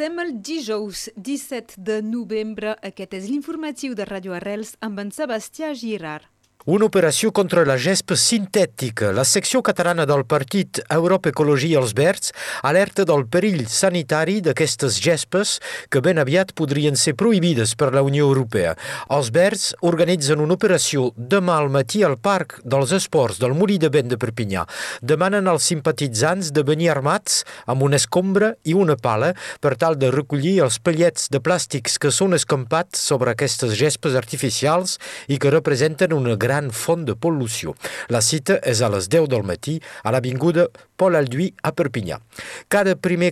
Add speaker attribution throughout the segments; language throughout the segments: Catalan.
Speaker 1: Passem el dijous 17 de novembre. Aquest és l'informatiu de Radio Arrels amb en Sebastià Girard.
Speaker 2: Una operació contra la gespa sintètica. La secció catalana del partit Europa Ecologia els Verds alerta del perill sanitari d'aquestes gespes que ben aviat podrien ser prohibides per la Unió Europea. Els Verds organitzen una operació demà al matí al Parc dels Esports del Molí de Vent de Perpinyà. Demanen als simpatitzants de venir armats amb una escombra i una pala per tal de recollir els pallets de plàstics que són escampats sobre aquestes gespes artificials i que representen una gran gran font de pol·lució. La cita és a les 10 del matí a l'Avinguda Pol Alduí a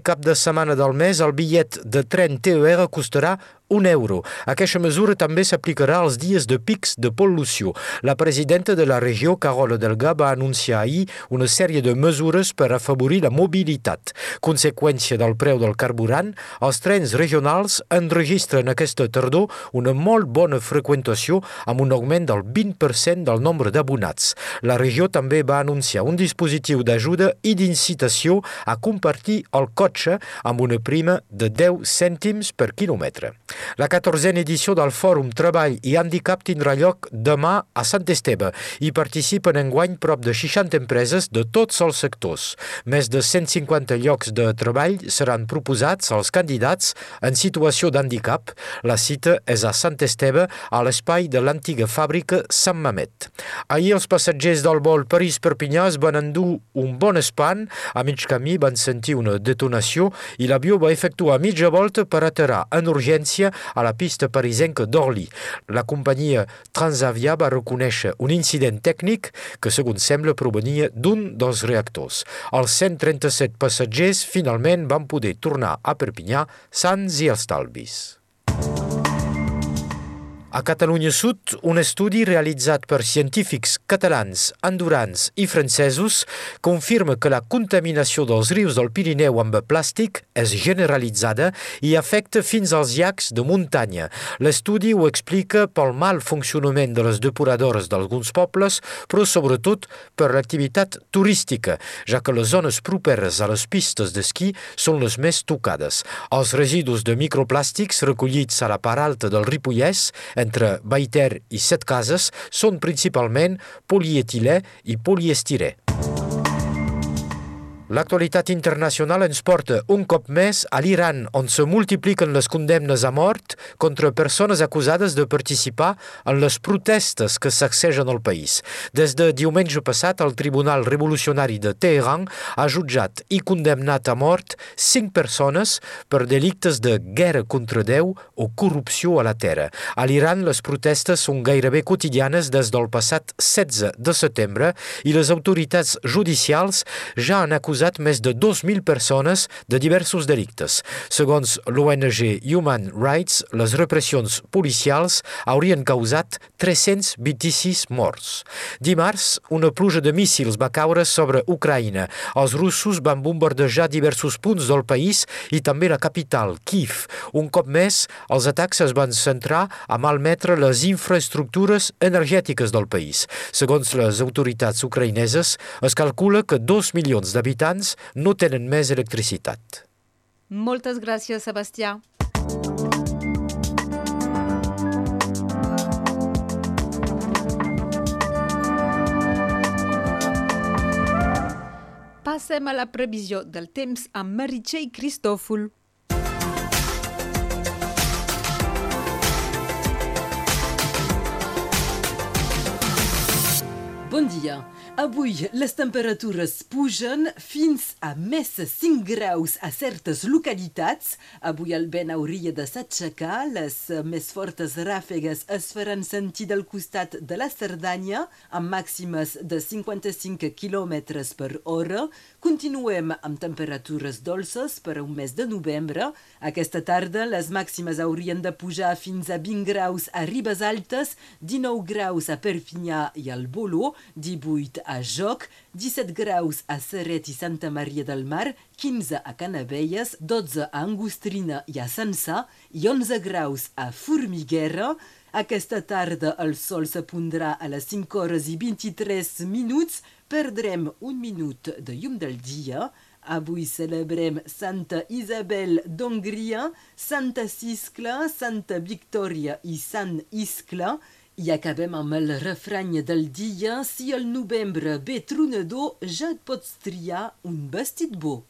Speaker 2: cap de setmana del mes el bitllet de tren TER costarà un euro. Aquesta mesura també s'aplicarà als dies de pics de pol·lució. La presidenta de la regió, Carola Delga, va anunciar ahir una sèrie de mesures per afavorir la mobilitat. Conseqüència del preu del carburant, els trens regionals enregistren aquesta tardor una molt bona freqüentació amb un augment del 20% del nombre d'abonats. La regió també va anunciar un dispositiu d'ajuda i d'incitació a compartir el cotxe amb una prima de 10 cèntims per quilòmetre. La 14a edició del Fòrum Treball i Handicap tindrà lloc demà a Sant Esteve. Hi participen enguany prop de 60 empreses de tots els sectors. Més de 150 llocs de treball seran proposats als candidats en situació d'handicap. La cita és a Sant Esteve, a l'espai de l'antiga fàbrica Sant Mamet. Ahir els passatgers del vol París-Perpinyà es van endur un bon espan. A mig camí van sentir una detonació i l'avió va efectuar mitja volta per aterrar en urgència a la pista parisenca d'Orly. La companyia Transavia va reconèixer un incident tècnic que, segons sembla, provenia d'un dels reactors. Els 137 passatgers finalment van poder tornar a Perpinyà sans i estalvis. A Catalunya Sud, un estudi realitzat per científics catalans, andorans i francesos confirma que la contaminació dels rius del Pirineu amb plàstic és generalitzada i afecta fins als llacs de muntanya. L'estudi ho explica pel mal funcionament de les depuradores d'alguns pobles, però sobretot per l'activitat turística, ja que les zones properes a les pistes d'esquí són les més tocades. Els residus de microplàstics recollits a la part alta del Ripollès entre Baiter i Set Cases són principalment polietilè i poliestirè. L'actualitat internacional ens porta un cop més a l'Iran, on se multipliquen les condemnes a mort contra persones acusades de participar en les protestes que sacsegen el país. Des de diumenge passat, el Tribunal Revolucionari de Teheran ha jutjat i condemnat a mort cinc persones per delictes de guerra contra Déu o corrupció a la terra. A l'Iran, les protestes són gairebé quotidianes des del passat 16 de setembre i les autoritats judicials ja han acusat acusat més de 2.000 persones de diversos delictes. Segons l'ONG Human Rights, les repressions policials haurien causat 326 morts. Dimarts, una pluja de míssils va caure sobre Ucraïna. Els russos van bombardejar diversos punts del país i també la capital, Kiev. Un cop més, els atacs es van centrar a malmetre les infraestructures energètiques del país. Segons les autoritats ucraïneses, es calcula que dos milions d'habitants habitants no tenen més electricitat.
Speaker 1: Moltes gràcies, Sebastià. Passem a la previsió del temps amb Meritxell Cristòfol.
Speaker 3: Bon dia. Avui les temperatures pugen fins a més 5 graus a certes localitats. Avui el vent hauria de s'aixecar, les més fortes ràfegues es faran sentir del costat de la Cerdanya, amb màximes de 55 km per hora. Continuem amb temperatures dolces per a un mes de novembre. Aquesta tarda les màximes haurien de pujar fins a 20 graus a Ribes Altes, 19 graus a Perpinyà i al Boló, 18 a Joc, 17 graus a Serret i Santa Maria del Mar, 15 a Canavelles, 12 a Angostrina i a Sansà i 11 graus a Formiguera. Aquesta tarda el sol se pondrà a les 5 hores i 23 minuts, perdrem un minut de llum del dia. Avui celebrem Santa Isabel d'Hongria, Santa Siscla, Santa Victòria i Sant Iscla, i acabem amb el refrany del dia, si el novembre ve tronador, ja et pots triar un vestit bo.